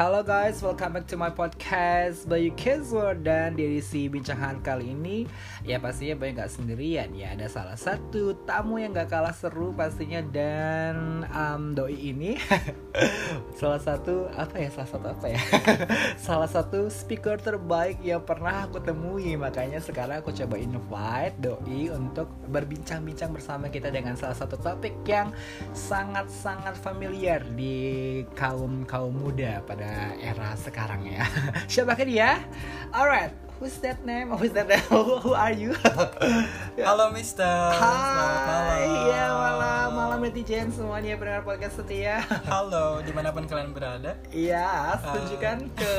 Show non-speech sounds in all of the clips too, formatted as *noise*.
hello guys, welcome back to my podcast Bayu Kidsworld Dan di edisi bincangan kali ini. Ya pastinya Bayu gak sendirian ya Ada salah satu tamu yang gak kalah seru pastinya Dan um, doi ini. *laughs* Salah satu, apa ya, salah satu apa ya? *laughs* Salah satu speaker terbaik yang pernah aku temui. Makanya sekarang aku coba invite doi Untuk berbincang-bincang bersama kita dengan salah satu topik yang sangat-sangat familiar di kaum-kaum muda pada era sekarang ya. *laughs* Siapakah dia? Alright, who's that name? Who's that name? *laughs* Who, who are you? *laughs* Halo Mister. Hai, malam. ya malam, malam netizen semuanya pendengar podcast setia. Halo, di mana pun kalian berada. Iya, tunjukkan ke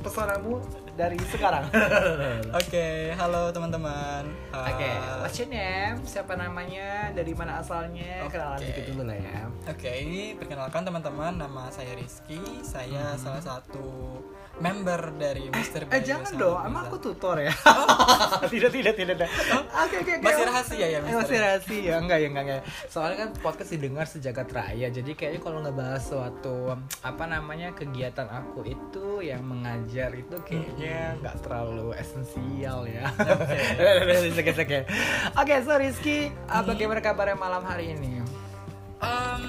pesonamu dari sekarang. *laughs* Oke, halo teman-teman. Oke, Uh, what's your name? Siapa namanya? Dari mana asalnya? Kenalan Oke. dikit dulu lah ya. Oke, perkenalkan teman-teman, nama saya Rizky. Saya salah satu member dari Mister Hmm. Eh Bayu jangan dong, emang aku tutor ya. *laughs* tidak tidak tidak. tidak. Oke oke oke. Masih rahasia ya, Eh, Mister? Masih rahasia, enggak ya enggak enggak. Soalnya kan podcast didengar sejagat raya, jadi kayaknya kalau ngebahas suatu apa namanya kegiatan aku itu yang mengajar itu kayaknya nggak terlalu esensial ya. Oke *laughs* oke. Oke, so Rizky, bagaimana kabarnya malam hari ini? Em,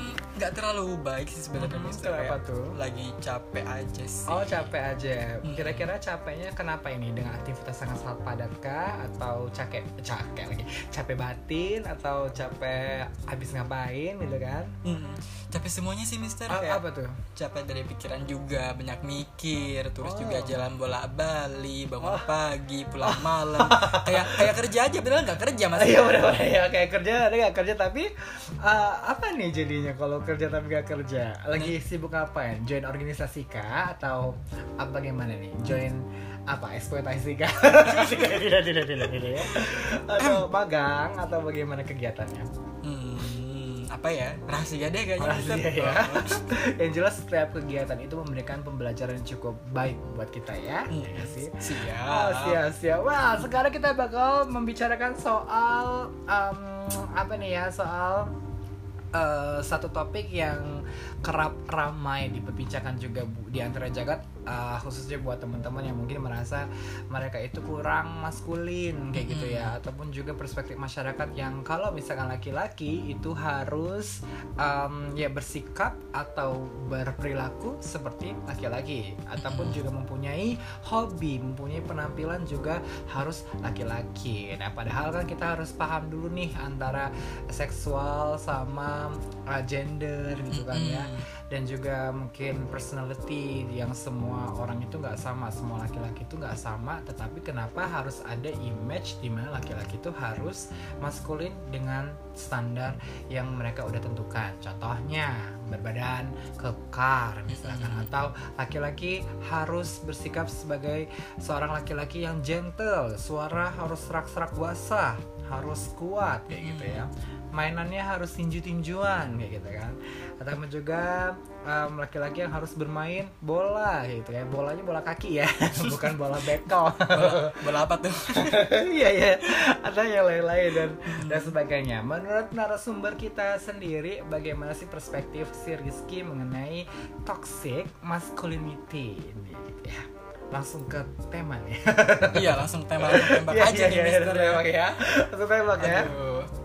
nggak terlalu baik sih sebenarnya Hmm, Mister. kenapa Kayak tuh? Lagi capek aja sih. Oh capek aja. Kira-kira capeknya kenapa ini? Dengan aktivitas sangat sangat padat kah? Atau capek capek lagi? Capek batin atau capek habis ngapain gitu kan? Hmm, capek semuanya sih Mister. Kayak apa tuh? capek dari pikiran juga banyak mikir terus Oh. juga jalan bola bali bangun pagi pulang malam *laughs* kayak kayak kerja aja padahal nggak kerja mas Iya ya kayak kerja ada nggak kerja tapi uh, apa nih jadinya kalau kerja tapi nggak kerja? Lagi sibuk ngapain? Join organisasi kah atau apa bagaimana nih? Join apa eksploitasi kah? *laughs* tidak tidak tidak tidak tidak ya. Atau magang atau bagaimana kegiatannya? hmm, apa ya rahasia deh kayaknya Rahasia ya. *laughs* yang jelas setiap kegiatan itu memberikan pembelajaran yang cukup baik buat kita ya. Hmm, Ya sih? siap Oh siap siap. Wah sekarang kita bakal membicarakan soal um, apa nih ya soal eh, satu topik yang kerap ramai diperbincangkan juga bu, di antara jagat eh, khususnya buat teman-teman yang mungkin merasa mereka itu kurang maskulin kayak gitu ya. Ataupun juga perspektif masyarakat yang kalau misalkan laki-laki itu harus em, ya bersikap atau berperilaku seperti laki-laki. Ataupun juga mempunyai hobi mempunyai penampilan juga harus laki-laki. Nah padahal kan kita harus paham dulu nih antara seksual sama uh, gender gitu kan ya dan juga mungkin personality yang semua orang itu nggak sama semua laki-laki itu nggak sama. Tetapi kenapa harus ada image di mana laki-laki itu harus maskulin dengan standar yang mereka udah tentukan? Contohnya berbadan kekar misalkan. Atau laki-laki harus bersikap sebagai seorang laki-laki yang gentle. Suara harus serak-serak basah harus kuat kayak gitu ya mainannya harus tinju-tinjuan kayak gitu kan. Atau juga em, laki-laki yang harus bermain bola gitu ya. Bolanya bola kaki ya *laughs* bukan bola bekel. Bola, *laughs* bola apa tuh? *laughs* Iya iya. Ada yang lain-lain dan dan sebagainya. Menurut narasumber kita sendiri bagaimana sih perspektif si Rizky mengenai toxic masculinity ini ya? Langsung ke tema nih. Iya langsung tembak langsung tembak Iya, aja iya, nih iya, Mister langsung tembak ya. langsung tembak ya. Aduh.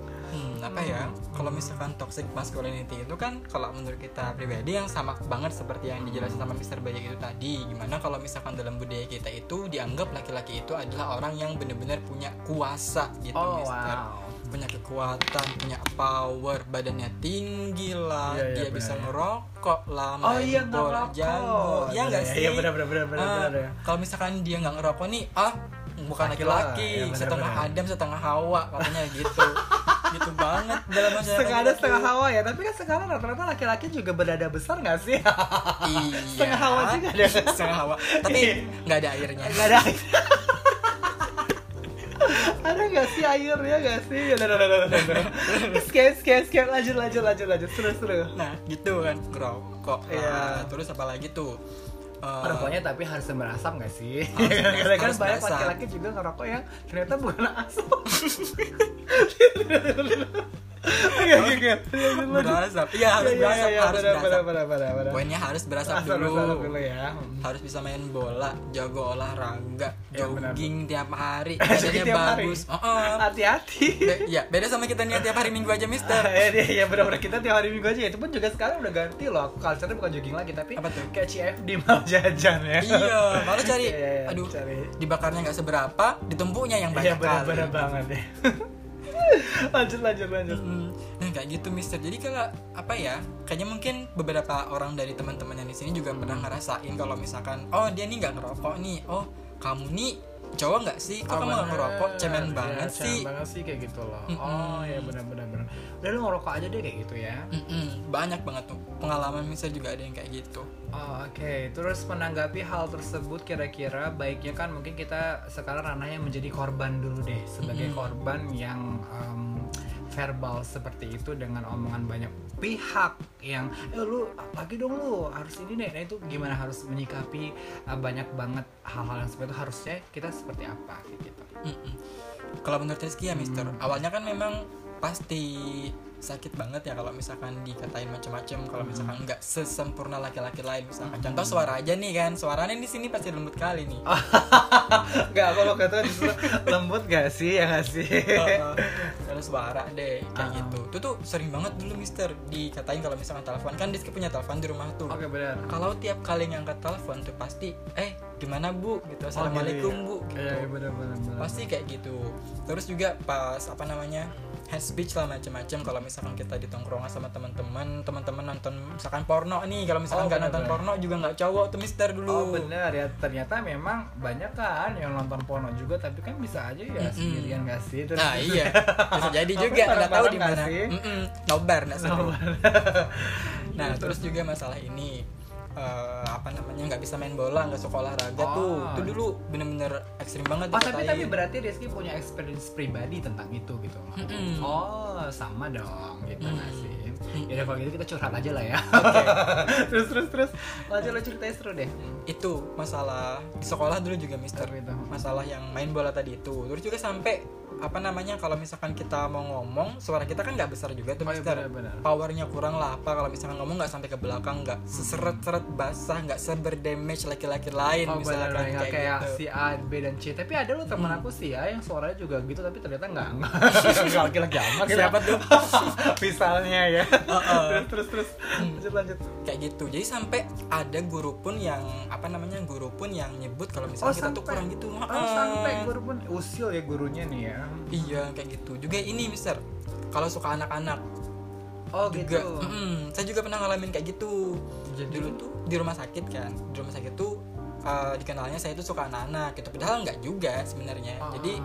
Apa ya? Kalau misalkan toxic masculinity itu kan kalau menurut kita pribadi yang sama banget seperti yang dijelasin sama Mr. Bayak itu tadi. Gimana kalau misalkan dalam budaya kita itu dianggap laki-laki itu adalah orang yang benar-benar punya kuasa gitu, oh Mister. wow Punya kekuatan, punya power, badannya tinggi lah, Iya, iya, dia benar, bisa ya. ngerokok lah, Oh main iya bola ngerokok. jago. Iya nggak Iya, sih? Iya benar benar benar benar Ah, benar ya. Kalau misalkan dia nggak ngerokok nih, ah bukan laki-laki, ya, setengah benar. Adam setengah Hawa katanya gitu. *laughs* gitu banget dalam masyarakat. setengah ada kita setengah hawa ya tapi kan sekarang rata-rata laki-laki juga berada besar nggak sih Iya. setengah hawa juga ada setengah hawa. Tapi nggak ada airnya. nggak ada ada nggak sih airnya nggak sih udah udah udah udah skip skip skip lanjut lanjut lanjut lanjut seru seru Nah, gitu kan ngerokok. lah. Iya. Terus apa lagi tuh? Eh, Rokoknya tapi harus yang berasap nggak sih? Karena kan banyak laki-laki juga ngerokok yang ternyata bukan asap. *laughs* Ya berasap. Iya harus Iya, iya, berasap iya, harus berasap. benar, benar. poinnya harus berasap Asap, dulu. berasap dulu ya. Harus bisa main bola jago olahraga Iya, jogging tiap hari. *laughs* Badannya bagus. Oh, oh. hati-hati. Ya beda sama kita nih tiap hari minggu aja mister. ya, ya, ya benar-benar. Kita tiap hari minggu aja. Itu pun juga sekarang udah ganti loh. Aku culture bukan jogging lagi tapi Apa tuh? kayak CFD mau *laughs* jajan ya. Iya malu cari. Iya, *laughs* iya, iya, aduh cari. dibakarnya nggak seberapa ditumpuknya yang Iya banyak benar-benar kali banget ya *laughs* lanjut lanjut lanjut Mm, Nah kayak gitu Mister. Jadi kalau apa ya? Kayaknya mungkin beberapa orang dari teman-teman yang di sini juga pernah ngerasain kalau misalkan, oh dia nih nggak ngerokok nih, oh kamu nih cowok nggak sih? Kok kamu nggak ngerokok? Cemen Iya, banget cemen sih. banget sih kayak gitu loh Mm-mm. oh ya benar-benar benar udah lu ngerokok aja deh kayak gitu ya Mm-mm, banyak banget tuh pengalaman Mister juga ada yang kayak gitu. Oh, Oke, terus menanggapi hal tersebut kira-kira baiknya kan mungkin kita sekarang ranahnya menjadi korban dulu deh sebagai Mm-mm. korban yang em, verbal seperti itu dengan omongan banyak pihak yang eh lu lagi dong lu harus ini deh nah itu gimana harus menyikapi uh, banyak banget hal-hal yang seperti itu harusnya kita seperti apa gitu Mm-mm. Kalau menurut Rizky ya Mister, Hmm. awalnya kan memang pasti sakit banget ya kalau misalkan dikatain macam-macam kalau Hmm. misalkan nggak sesempurna laki-laki lain misalkan contoh suara aja nih kan suaranya di sini pasti lembut kali nih Gak, kalau kata lembut gak sih ya gak sih? Terus suara deh kayak Ah. gitu. Itu tuh sering banget dulu Mister dikatain kalau misalkan telepon kan Rizky punya telepon di rumah tuh. Oke benar. Kalau tiap kali ngangkat telepon tuh pasti eh gimana Bu gitu. Assalamualaikum Bu gitu. Iya, iya benar benar. benar. Pasti kayak gitu. Terus juga pas apa namanya? Head speech lah macam-macam kalau misalkan kita di tongkrongan sama teman-teman teman-teman nonton misalkan porno nih kalau Oh, misalkan nggak nonton benar-benar. porno juga nggak cowok tuh mister dulu Oh benar ya ternyata memang banyak kan yang nonton porno juga tapi kan bisa aja ya Mm-mm. sendirian gak sih? Terus- nah iya bisa jadi *laughs* juga nggak tahu di nggak mana sih? Mm-mm, nobar nggak. Nah *laughs* terus juga masalah ini eh, apa namanya nggak bisa main bola nggak suka olahraga Oh. tuh itu dulu bener-bener ekstrim banget Oh tapi tapi berarti Rizky punya experience pribadi tentang itu gitu. Mm-mm. Oh sama dong gitu Mm. nggak sih? Mm. Ya udah kalau gitu kita curhat aja lah ya. *laughs* terus terus terus lanjut lo ceritain seru deh. itu masalah di sekolah dulu juga mister itu? masalah yang main bola tadi itu terus juga sampai apa namanya kalau misalkan kita mau ngomong suara kita kan nggak besar juga tuh Oh, iya, powernya kurang lah apa kalau misalkan ngomong nggak sampai ke belakang nggak seseret-seret basah nggak seberdamage laki-laki lain Oh misalkan nggak kayak, kayak gitu. si A, B dan C. Tapi ada lo teman Hmm. aku sih ya yang suaranya juga gitu tapi ternyata nggak nggak *laughs* laki-laki amat. Siapa tuh? *laughs* Misalnya ya. Uh-uh. terus terus terus lanjut lanjut. kayak gitu jadi sampai ada guru pun yang apa namanya guru pun yang nyebut kalau misalnya kita tuh kurang gitu Oh, sampai guru pun usil ya gurunya nih ya. Iya kayak gitu. Juga ini mister. Kalau suka anak-anak. Oh juga. gitu. mm-mm, saya juga pernah ngalamin kayak gitu. Jadi- dulu tuh di rumah sakit kan? Di rumah sakit tuh uh, dikenalnya saya tuh suka anak-anak gitu. Padahal nggak juga sebenarnya. Ah. jadi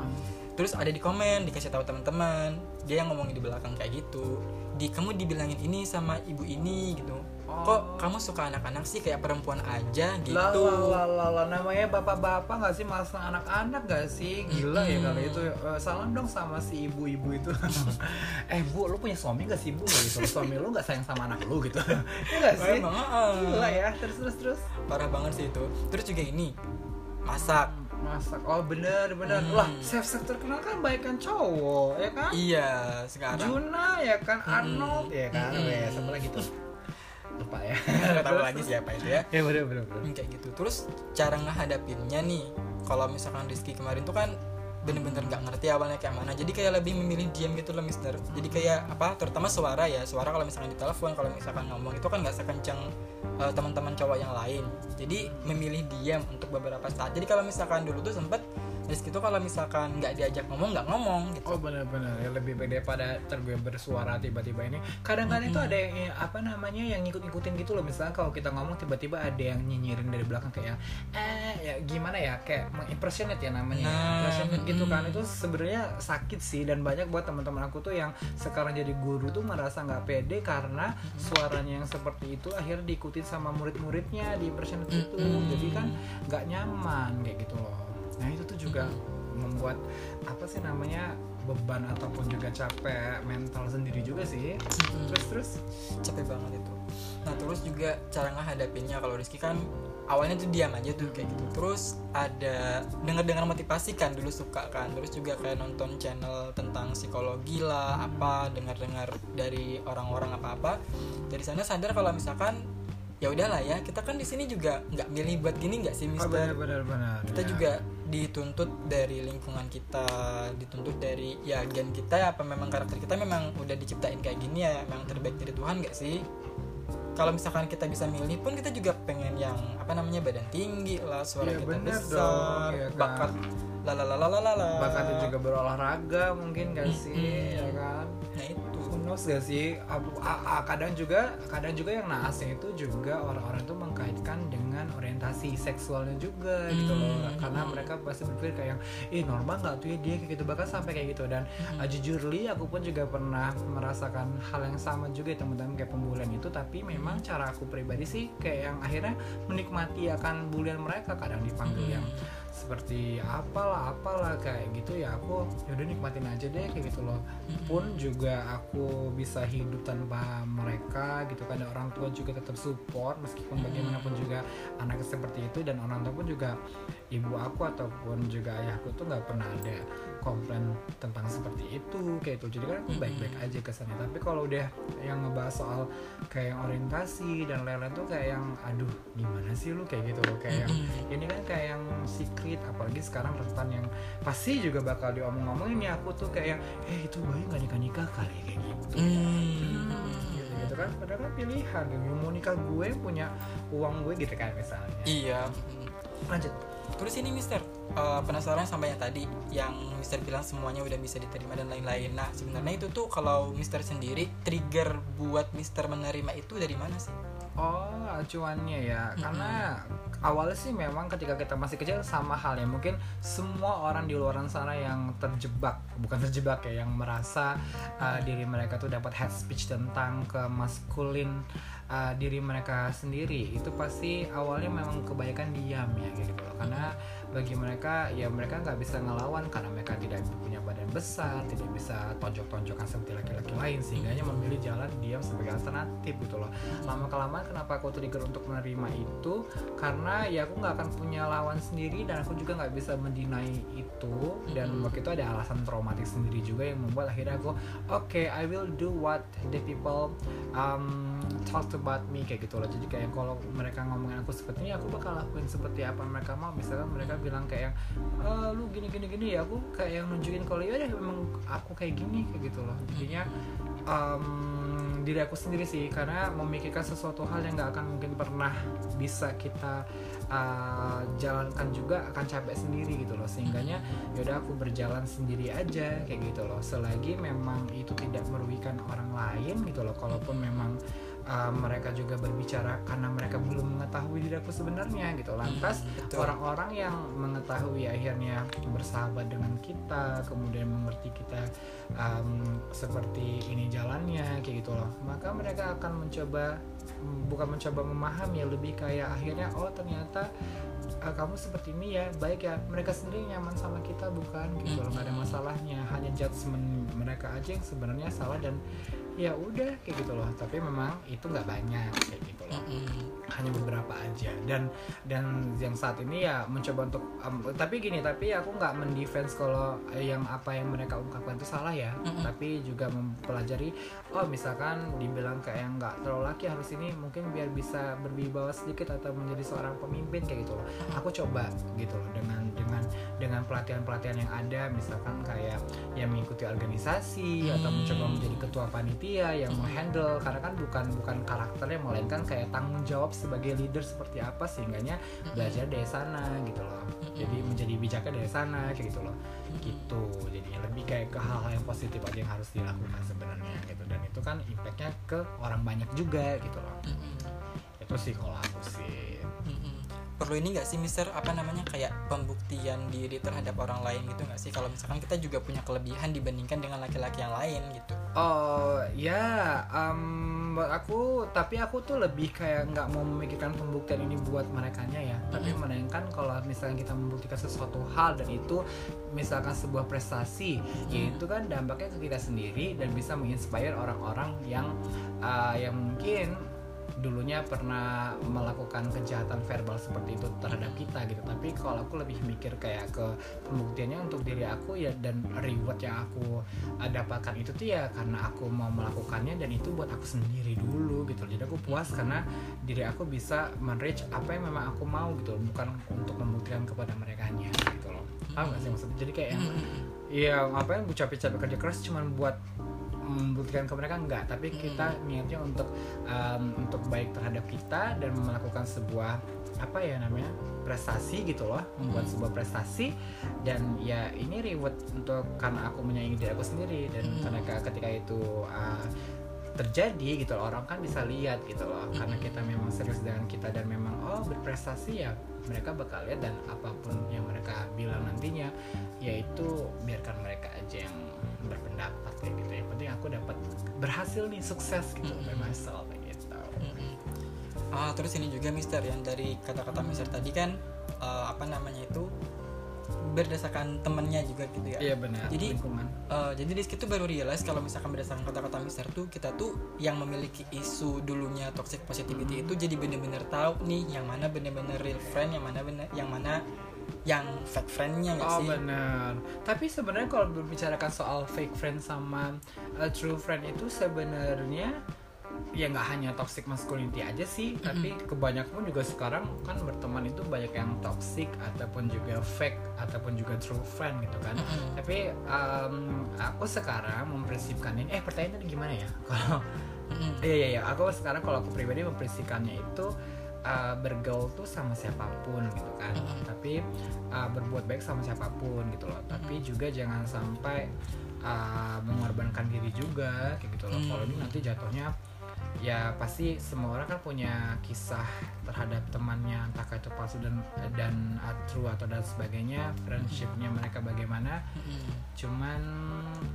terus ada di komen dikasih tahu teman-teman. Dia yang ngomongin di belakang kayak gitu. Di kamu dibilangin ini sama ibu ini gitu. Oh. kok kamu suka anak-anak sih kayak perempuan aja gitu? lah, namanya bapak-bapak nggak sih? Masa anak-anak nggak sih? Gila ya Mm-mm. kali itu. Eh, salam dong sama si ibu-ibu itu. *laughs* Eh bu lu punya suami gak sih bu? Gitu. *laughs* Suami lu nggak sayang sama anak lu gitu. *laughs* Ya nggak sih? Emang, heeh. gila ya. Terus terus terus. Parah banget sih itu. Terus juga ini masak masak. Oh bener bener. Hmm. lah chef chef terkenal kan baikan cowok ya kan? Iya sekarang. Juna ya kan? Mm-mm. Arnold ya kan? Mm-mm. ya sama lagi tuh? Lupa ya. *laughs* Nggak tahu lagi siapa itu ya. Ya bener bener bener. Hmm, kayak gitu. Terus cara ngehadapinnya nih kalau misalkan Rizky kemarin tuh kan bener-bener nggak ngerti awalnya kayak mana. Jadi kayak lebih memilih diam gitu loh mister. Jadi kayak apa terutama suara ya. Suara kalau misalkan di telepon kalau misalkan ngomong itu kan nggak sekencang eh, teman-teman cowok yang lain. Jadi memilih diam untuk beberapa saat. Jadi kalau misalkan dulu tuh sempet Rizky tuh kalau misalkan nggak diajak ngomong nggak ngomong gitu Oh benar-benar ya lebih baik daripada terbiar bersuara tiba-tiba ini. Kadang-kadang itu ada yang apa namanya yang ngikut-ngikutin gitu loh. Misalnya kalau kita ngomong tiba-tiba ada yang nyinyirin dari belakang kayak eh ya gimana ya kayak mengimpersonate ya namanya. Nah, gitu kan mm. itu sebenarnya sakit sih dan banyak buat teman-teman aku tuh yang sekarang jadi guru tuh merasa nggak pede karena suaranya yang seperti itu akhirnya diikutin sama murid-muridnya di impersonate itu. Jadi kan nggak nyaman kayak gitu loh. Nah itu tuh juga membuat apa sih namanya beban ataupun juga capek mental sendiri juga sih. Terus terus? Capek banget itu. Nah terus juga cara ngehadapinnya kalau Rizky kan awalnya tuh diam aja tuh kayak gitu. Terus ada dengar dengar motivasi kan dulu suka kan. Terus juga kayak nonton channel tentang psikologi lah apa dengar dengar dari orang-orang apa apa dari sana sadar kalau misalkan ya udahlah ya kita kan di sini juga nggak milih buat gini nggak sih Oh, Mister benar benar benar. kita ya. juga dituntut dari lingkungan kita dituntut dari ya gen kita ya apa memang karakter kita memang udah diciptain kayak gini ya memang terbaik dari Tuhan nggak sih? Kalau misalkan kita bisa milih pun kita juga pengen yang apa namanya badan tinggi lah suara Iya, kita besar dong, iya kan. bakat bakatnya juga berolahraga mungkin gak sih ya kan? Nah itu Knows gak sih? Abu- a- a- kadang juga kadang juga yang naasnya itu juga orang-orang itu mengkaitkan dengan orientasi seksualnya juga gitu loh. Hmm. karena mereka pasti berpikir kayak ih normal nggak tuh ya dia? Kayak gitu. Bahkan sampai kayak gitu. Dan uh, jujur li aku pun juga pernah merasakan hal yang sama juga ya teman-teman kayak pembulian itu. Tapi memang cara aku pribadi sih kayak yang akhirnya menikmati akan bulian mereka kadang dipanggil yang seperti apalah apalah kayak gitu ya aku yaudah nikmatin aja deh kayak gitu loh. Pun juga aku bisa hidup tanpa mereka gitu kan dan orang tua juga tetap support meskipun bagaimanapun juga anaknya seperti itu dan orang tua pun juga ibu aku ataupun juga ayahku tuh nggak pernah ada komplain tentang seperti itu kayak itu jadi kan aku baik-baik aja kesannya. Tapi kalau udah yang ngebahas soal kayak yang orientasi dan lain-lain tuh kayak yang aduh gimana sih lu? kayak gitu loh. Kayak yang ini kan kayak yang secret apalagi sekarang rentan yang pasti juga bakal diomong-omongin ya aku tuh kayak yang eh itu bayi nggak nikah nikah kali kayak gitu. Gitu, gitu kan. Padahal kan pilihan gitu mau nikah gue punya uang gue gitu kan misalnya. Iya. Lanjut. Terus ini Mister eh, penasaran sama yang tadi yang Mister bilang semuanya udah bisa diterima dan lain-lain. Nah sebenarnya itu tuh kalau Mister sendiri trigger buat Mister menerima itu dari mana sih? Oh, acuannya ya. Karena awalnya sih memang ketika kita masih kecil sama halnya mungkin semua orang di luar sana yang terjebak, bukan terjebak ya, yang merasa uh, diri mereka tuh dapat head speech tentang kemaskulin uh, diri mereka sendiri. Itu pasti awalnya memang kebanyakan diam ya gitu loh. Karena bagi mereka ya mereka nggak bisa ngelawan karena mereka tidak punya badan besar, tidak bisa tonjok-tonjokan seperti laki-laki lain sehingga memilih jalan diam sebagai alternatif gitu loh. Lama kelamaan kenapa aku trigger untuk menerima itu? Karena ya aku nggak akan punya lawan sendiri dan aku juga nggak bisa mendinai itu. Dan waktu itu ada alasan traumatis sendiri juga yang membuat akhirnya aku oke I will do what the people um, talked about me kayak gitu loh. Jadi kayak kalau mereka ngomongin aku seperti ini aku bakal lakuin seperti apa mereka mau. Misalkan mereka bilang kayak yang "Eh, lu gini gini gini ya aku kayak yang nunjukin kalau ya memang aku kayak gini kayak gitu loh. Jadinya um, diri aku sendiri sih karena memikirkan sesuatu hal yang nggak akan mungkin pernah bisa kita uh, jalankan juga akan capek sendiri gitu loh. Sehingganya yaudah aku berjalan sendiri aja kayak gitu loh. Selagi memang itu tidak merugikan orang lain gitu loh kalaupun memang uh, mereka juga berbicara karena mereka belum mengetahui diri aku sebenarnya gitu. Lantas betul. orang-orang yang mengetahui akhirnya bersahabat dengan kita kemudian mengerti kita um, seperti ini jalannya kayak gitu loh. Maka mereka akan mencoba bukan mencoba memahami lebih kayak akhirnya oh ternyata uh, kamu seperti ini ya baik ya mereka sendiri nyaman sama kita bukan gitu loh. Nggak ada masalahnya hanya judgement mereka aja yang sebenarnya salah dan ya udah kayak gitu loh. Tapi memang itu nggak banyak kayak gitu loh. Hanya beberapa aja. Dan dan yang saat ini ya mencoba untuk um, tapi gini tapi aku nggak mendefense kalau yang apa yang mereka ungkapkan itu salah ya. Tapi juga mempelajari oh misalkan dibilang kayak yang nggak terlalu laki harus ini mungkin biar bisa berwibawa sedikit atau menjadi seorang pemimpin kayak gitu loh. Aku coba gitu loh dengan dengan dengan pelatihan pelatihan yang ada. Misalkan kayak yang mengikuti organisasi atau Hmm. mencoba menjadi ketua panitia yang menghandle karena kan bukan bukan karakternya melainkan kayak tanggung jawab sebagai leader seperti apa sehingganya belajar dari sana gitu loh. Jadi menjadi bijaknya dari sana kayak gitu loh. Gitu. Jadi lebih kayak ke hal-hal yang positif aja yang harus dilakukan sebenarnya gitu. Dan itu kan impactnya ke orang banyak juga gitu loh. Itu sih kalau aku sih perlu ini nggak sih Mister? Apa namanya kayak pembuktian diri terhadap orang lain gitu nggak sih? Kalau misalkan kita juga punya kelebihan dibandingkan dengan laki-laki yang lain gitu. Oh ya, um, buat aku tapi aku tuh lebih kayak nggak mau memikirkan pembuktian ini buat mereka ya, tapi melainkan kalau misalnya kita membuktikan sesuatu hal dan itu misalkan sebuah prestasi, ya itu kan dampaknya ke kita sendiri dan bisa menginspire orang-orang yang uh, yang mungkin dulunya pernah melakukan kejahatan verbal seperti itu terhadap kita gitu. Tapi kalau aku lebih mikir kayak ke pembuktiannya untuk diri aku ya dan reward yang aku uh, dapatkan itu tuh ya karena aku mau melakukannya dan itu buat aku sendiri dulu gitu. Jadi aku puas karena diri aku bisa menreach apa yang memang aku mau gitu. Bukan untuk membuktikan kepada mereka gitu loh. Paham gak sih maksudnya? Jadi kayak yang Iya, ngapain gue capek-capek kerja keras cuman buat membuktikan ke mereka enggak, tapi kita niatnya untuk um, untuk baik terhadap kita dan melakukan sebuah apa ya namanya prestasi gitu loh, membuat sebuah prestasi. Dan ya ini reward untuk karena aku menyayangi diri aku sendiri. Dan karena ketika itu uh, terjadi gitu loh orang kan bisa lihat gitu loh. Karena kita memang serius dengan kita dan memang oh berprestasi ya mereka bakal lihat. Dan apa pun yang mereka bilang nantinya yaitu biarkan mereka aja yang berpendapat kayak gitu. Yang penting aku dapat berhasil nih sukses gitu by myself kayak gitu. Ah terus ini juga Mister yang dari kata-kata Mister tadi kan eh, apa namanya itu berdasarkan temennya juga gitu ya. Iya benar Jadi, lingkungan. Eh, jadi Rizky tuh baru realize kalau misalkan berdasarkan kata-kata Mister tuh kita tuh yang memiliki isu dulunya toxic positivity itu jadi bener-bener tahu nih yang mana bener-bener real friend yang mana bener yang mana yang fake friendnya nggak Oh sih benar. Tapi sebenarnya kalau berbicarakan soal fake friend sama uh, true friend itu sebenarnya ya nggak hanya toxic masculinity aja sih, tapi kebanyakan juga sekarang kan berteman itu banyak yang toxic ataupun juga fake ataupun juga true friend gitu kan. Tapi um, aku sekarang memprinsipkan ini. Eh pertanyaannya gimana ya? *laughs* Kalau Mm-mm. Iya iya iya, aku sekarang kalau aku pribadi memprinsipkannya itu uh, bergaul tuh sama siapa pun gitu kan. Tapi uh, berbuat baik sama siapa pun gitu loh. Tapi juga jangan sampai uh, mengorbankan diri juga kayak gitu loh. Hmm. Kalau ini nanti jatuhnya ya pasti semua orang kan punya kisah terhadap temannya entah itu palsu dan dan uh, true atau dan sebagainya friendshipnya mereka bagaimana. Mm-mm. cuman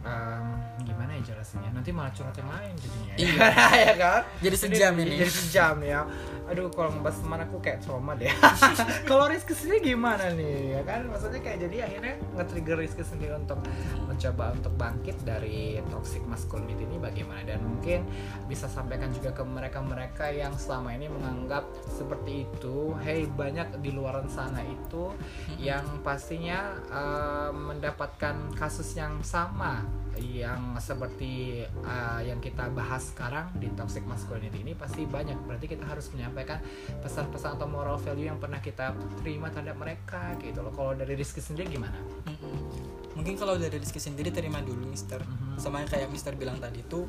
em, gimana ya jelasinnya? Nanti malah curhat yang lain jadinya. Iya. *laughs* ya kan? Jadi sejam ini. jadi sejam ya. Aduh kalau ngebahas teman aku kayak trauma deh. *laughs* Kalau Rizky sendiri gimana nih? Ya kan? Maksudnya kayak jadi akhirnya nge-trigger Rizky sendiri untuk mencoba untuk bangkit dari toxic masculinity ini bagaimana? Dan mungkin bisa sampaikan juga ke mereka-mereka yang selama ini menganggap seperti itu hey banyak di luaran sana itu yang pastinya eh, mendapatkan kasus yang sama yang seperti uh, yang kita bahas sekarang di toxic masculinity ini pasti banyak berarti kita harus menyampaikan pesan-pesan atau moral value yang pernah kita terima terhadap mereka gitu loh kalau dari Rizky sendiri gimana? Mungkin kalau dari Rizky sendiri terima dulu Mister. Mhm. Sama kayak Mister bilang tadi tuh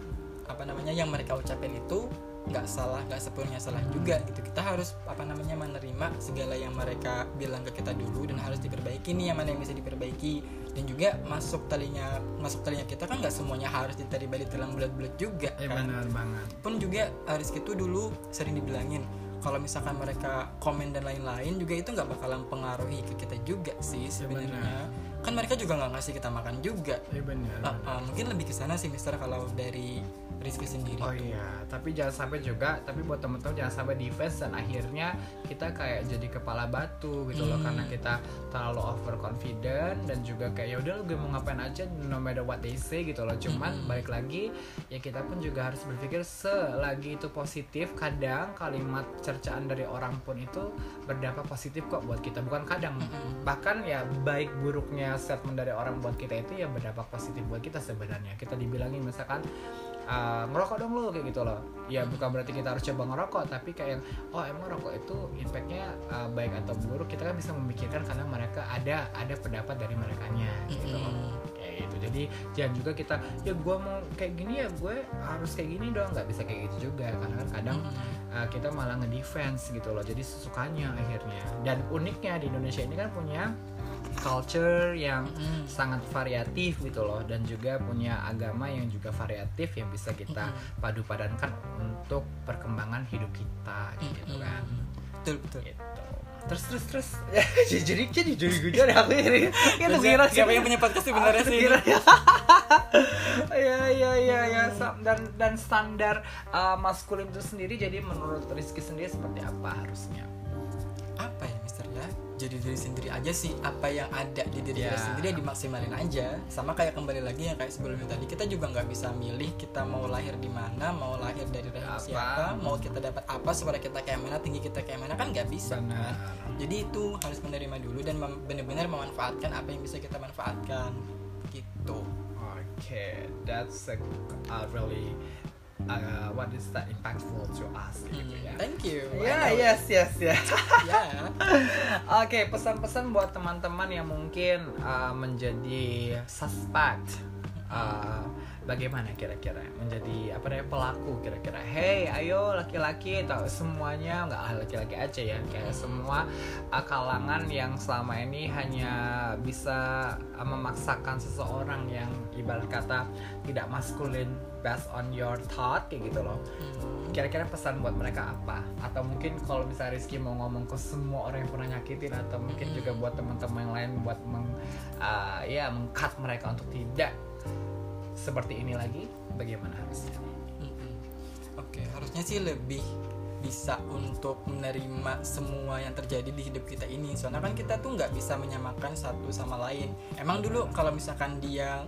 apa namanya yang mereka ucapin itu nggak salah nggak sepenuhnya salah juga gitu. Kita harus apa namanya menerima segala yang mereka bilang ke kita dulu dan harus diperbaiki nih yang mana yang bisa diperbaiki. Dan juga masuk talinya masuk talinya kita kan nggak semuanya harus diterima di dalam bulat-bulat juga Ya kan. benar banget. pun juga Haris itu dulu sering dibilangin. Kalau misalkan mereka komen dan lain-lain juga itu nggak bakalan pengaruhi ke kita juga sih sebenarnya. kan mereka juga nggak ngasih kita makan juga. Ya benar. Ah, ah, mungkin lebih ke sana sih Mister kalau dari Rizky sendiri Oh iya, tapi jangan sampai juga, tapi buat temen-temen jangan sampai defense dan akhirnya kita kayak jadi kepala batu gitu loh Hmm. karena kita terlalu overconfident dan juga kayak ya udah lu gue mau ngapain aja no matter what they say gitu loh. Cuman Hmm. balik lagi ya kita pun juga harus berpikir selagi itu positif, kadang kalimat cercaan dari orang pun itu berdampak positif kok buat kita. Bukan kadang, Hmm. bahkan ya baik buruknya statement dari orang buat kita itu ya berdampak positif buat kita sebenarnya. Kita dibilangin misalkan uh, ngerokok dong lu kayak gitu loh. Ya bukan berarti kita harus coba ngerokok tapi kayak yang oh emang rokok itu impactnya uh, baik atau buruk kita kan bisa memikirkan karena mereka ada ada pendapat dari mereka gitu loh. Mm-mm. kayak gitu. Jadi jangan juga kita ya gue mau kayak gini ya gue harus kayak gini dong. Nggak bisa kayak gitu juga karena kan kadang uh, kita malah ngedefense gitu loh. Jadi sesukanya akhirnya. Dan uniknya di Indonesia ini kan punya culture yang Mm-mm. sangat variatif gitu loh dan juga punya agama yang juga variatif yang bisa kita Mm-mm. padu padankan untuk perkembangan hidup kita gitu Mm-mm. kan. Betul betul. Gitu. Terus terus terus. *laughs* Jadi jadi jadi gue jadi aku ini. *laughs* Itu kira siapa yang punya podcast sebenarnya sih? Ya ya ya ya dan dan standar uh, maskulin itu sendiri jadi menurut Rizky sendiri seperti apa harusnya? Apa ya Mister ya jadi diri sendiri aja sih apa yang ada di diri Ya. kita sendiri ya dimaksimalin aja sama kayak kembali lagi yang kayak sebelumnya tadi kita juga nggak bisa milih kita mau lahir di mana mau lahir dari rahim Apa. siapa mau kita dapat apa supaya kita kayak mana tinggi kita kayak mana kan nggak bisa kan? jadi itu harus menerima dulu dan benar-benar memanfaatkan apa yang bisa kita manfaatkan gitu Okay, that's a, a really uh, what is that impactful to us gitu Hmm, ya. thank you Ya, know. yes, yes, yes. *laughs* ya Oke, pesan-pesan buat teman-teman yang mungkin uh, menjadi suspect. Uh, bagaimana kira-kira? Menjadi apa namanya pelaku kira-kira. Hey ayo laki-laki atau semuanya nggak laki-laki aja ya. Kayak semua uh, kalangan yang selama ini hanya bisa uh, memaksakan seseorang yang ibarat kata tidak maskulin based on your thought kayak gitu loh. Kira-kira pesan buat mereka apa? Atau mungkin kalau misalnya Rizky mau ngomong ke semua orang yang pernah nyakitin atau mungkin juga buat teman-teman yang lain buat meng uh, ya mengkat mereka untuk tidak seperti ini lagi bagaimana harusnya Mm-mm. Oke, harusnya sih lebih bisa untuk menerima semua yang terjadi di hidup kita ini. Soalnya kan kita tuh nggak bisa menyamakan satu sama lain. Emang dulu kalau misalkan dia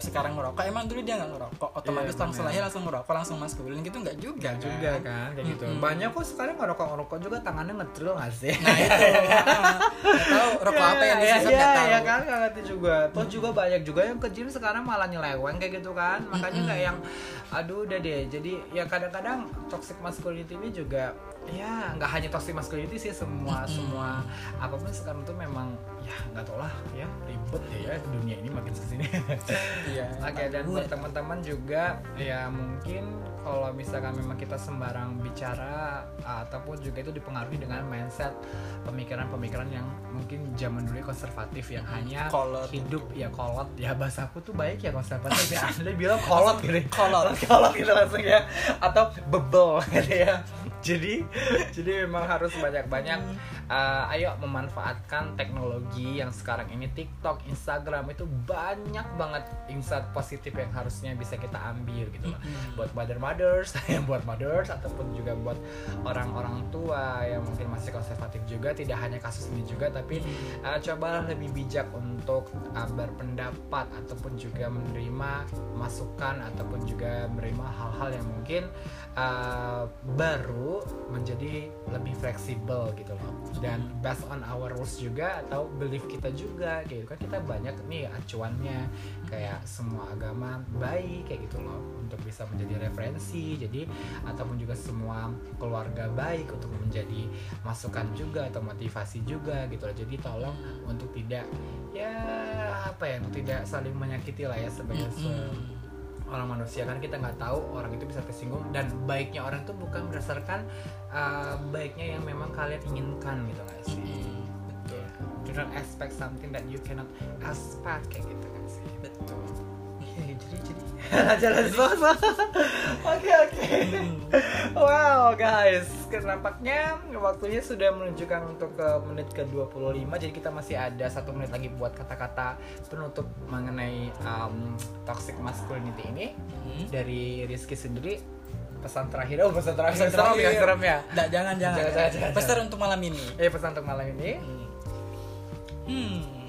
sekarang ngerokok, emang dulu dia nggak ngerokok, otomatis Iya, langsung lahir langsung ngerokok, langsung maskulin gitu nggak juga, Gak juga kan? kayak gitu. Mm-mm. banyak kok sekarang ngerokok ngerokok juga tangannya ngedrill nggak sih? Nah itu, *laughs* nggak tahu rokok apa yang ya, disisap ya, nggak tahu. ya kan? Nggak ngerti juga. Toh juga banyak juga yang ke gym sekarang malah nyeleweng kayak gitu kan. Makanya nggak yang aduh udah deh. Jadi ya kadang-kadang toxic masculinity ini juga ya nggak hanya toxic masculinity sih semua semua apa pun sekarang tuh memang ya nggak tau lah ya ribet ya dunia ini makin ke sini. Iya. *laughs* Oke dan buat teman-teman juga ya mungkin kalau misalkan memang kita sembarang bicara ataupun juga itu dipengaruhi dengan mindset pemikiran-pemikiran yang mungkin zaman dulu konservatif yang hanya Kolot. hidup ya kolot. Ya bahasa aku tuh baik ya konservatif ya. *laughs* Anda bilang kolot gitu Kolot. *laughs* kolot gitu langsung ya atau bebel *laughs* gitu ya. Jadi jadi memang harus banyak-banyak uh, ayo memanfaatkan teknologi yang sekarang ini. TikTok, Instagram itu banyak banget insight positif yang harusnya bisa kita ambil gitu loh. Buat mother mothers, *laughs* yang buat mothers ataupun juga buat orang-orang tua yang mungkin masih konservatif juga tidak hanya kasus ini juga tapi uh, cobalah lebih bijak untuk uh, berpendapat ataupun juga menerima masukan ataupun juga menerima hal-hal yang mungkin uh, baru menjadi lebih fleksibel gitu loh. Dan based on our rules juga atau belief kita juga gitu kan. Kita banyak nih acuannya kayak semua agama baik kayak gitu loh untuk bisa menjadi referensi jadi ataupun juga semua keluarga baik untuk menjadi masukan juga atau motivasi juga gitu loh jadi tolong untuk tidak ya apa ya untuk tidak saling menyakiti lah ya sebagai se- orang manusia. Kan kita nggak tahu orang itu bisa tersinggung dan baiknya orang itu bukan berdasarkan uh, baiknya yang memang kalian inginkan gitu nggak sih? Betul. do not expect something that you cannot expect kayak gitu kan sih? Betul. Jadi jadi *laughs* jalan semua *laughs* oke oke. Wow guys. Nampaknya waktunya sudah menunjukkan untuk ke menit ke 25 jadi kita masih ada satu menit lagi buat kata-kata penutup mengenai um, toxic masculinity ini. Hmm. dari Rizky sendiri. Pesan terakhir. Oh pesan terakhir. Pesan serem ya terakhir. serem ya? Nggak, jangan jangan. Jangan, jangan, jangan, Pesan untuk malam ini. eh pesan untuk malam ini. Hmm.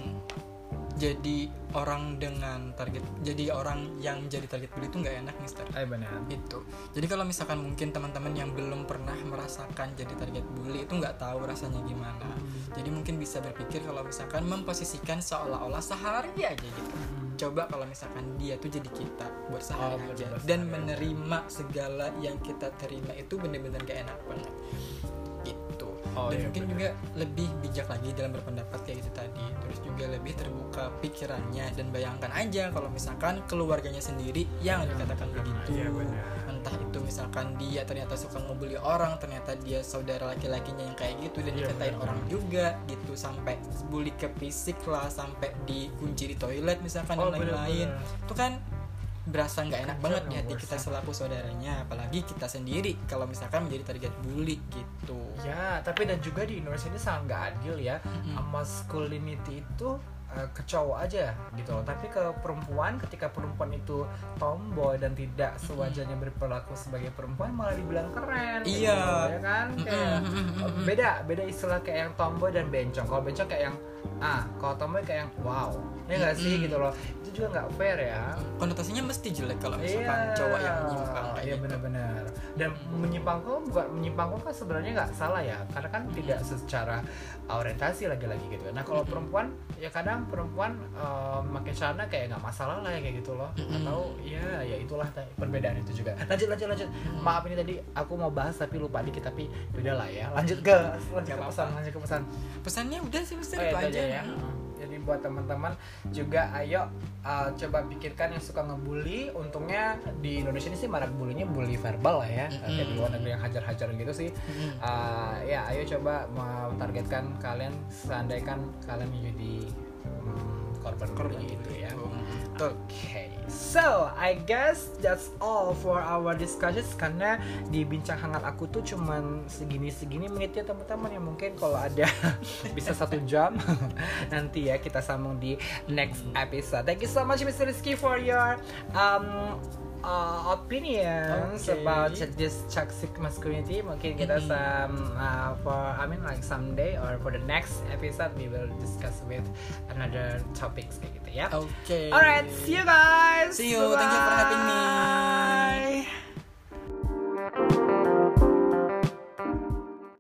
Jadi orang dengan target, jadi orang yang jadi target bully itu nggak enak, Mister. eh benar Itu. Jadi kalau misalkan mungkin teman-teman yang belum pernah merasakan jadi target bully itu nggak tahu rasanya gimana. Jadi mungkin bisa berpikir kalau misalkan memposisikan seolah-olah sehari aja gitu. Coba kalau misalkan dia tuh jadi kita buat sehari Oh, aja dan menerima segala yang kita terima itu bener-bener gak enak banget. Oh, dan iya, mungkin bener. juga lebih bijak lagi dalam berpendapat kayak gitu tadi. Terus juga lebih terbuka pikirannya dan bayangkan aja kalau misalkan keluarganya sendiri yang dikatakan begitu. Iya, entah itu misalkan dia ternyata suka ngebully orang ternyata dia saudara laki-lakinya yang kayak gitu dan Iya, dikatain benar. orang juga gitu sampai bully ke fisik lah sampai dikunci di toilet misalkan Oh, dan lain-lain. itu kan berasa nggak enak banget di hati kita selaku saudaranya apalagi kita sendiri kalau misalkan menjadi target bully gitu Ya, tapi dan juga di Indonesia ini sangat nggak adil ya. Mm-mm. Masculinity itu uh, ke cowok aja gitu loh. Tapi ke perempuan ketika perempuan itu tomboy dan tidak sewajarnya berperilaku sebagai perempuan malah dibilang keren. Gitu, Iya. ya kan? Kayak beda beda istilah kayak yang tomboy dan bencong. Kalau bencong kayak yang ah kalau tomboy kayak yang wow. Ya nggak sih? Gitu loh. Itu juga nggak fair ya. Konotasinya mesti jelek kalau misalkan cowok yang menyimpang kayak iya gitu. benar-benar dan menyimpang kok bukan menyimpang kok kan sebenarnya nggak salah ya karena kan tidak secara orientasi lagi-lagi gitu. Nah kalau perempuan ya kadang perempuan eh, pakai celana kayak nggak masalah lah ya kayak gitu loh. Atau ya ya itulah perbedaan itu juga. Lanjut lanjut lanjut. Maaf ini tadi aku mau bahas tapi lupa dikit tapi udah lah ya. Lanjut ke lanjut ke pesan lanjut ke pesan. Pesannya udah sih Mister. Oh, ya, aja. ya. Jadi buat teman-teman juga ayo uh, coba pikirkan yang suka ngebully. Untungnya di Indonesia ini sih marak bulinya bully verbal lah ya. Mm-mm. Kayak di luar negeri yang hajar-hajaran gitu sih. Mm-mm. Uh, ya ayo coba mentargetkan kalian seandainya kalian menjadi hmm, korban bully itu ya. Okay, so I guess that's all for our discussions karena di bincang hangat aku tuh cuman segini-segini menit ya teman-teman yang mungkin kalau ada *laughs* bisa satu jam *laughs* nanti ya kita sambung di next episode. Thank you so much Mr. Rizky for your um uh, opinions Okay. about this toxic masculinity. Mungkin kita some uh, for I mean like someday or for the next episode we will discuss with another topics kayak gitu ya. Oke. Alright, see you guys. See you. Thank you for having me. Bye.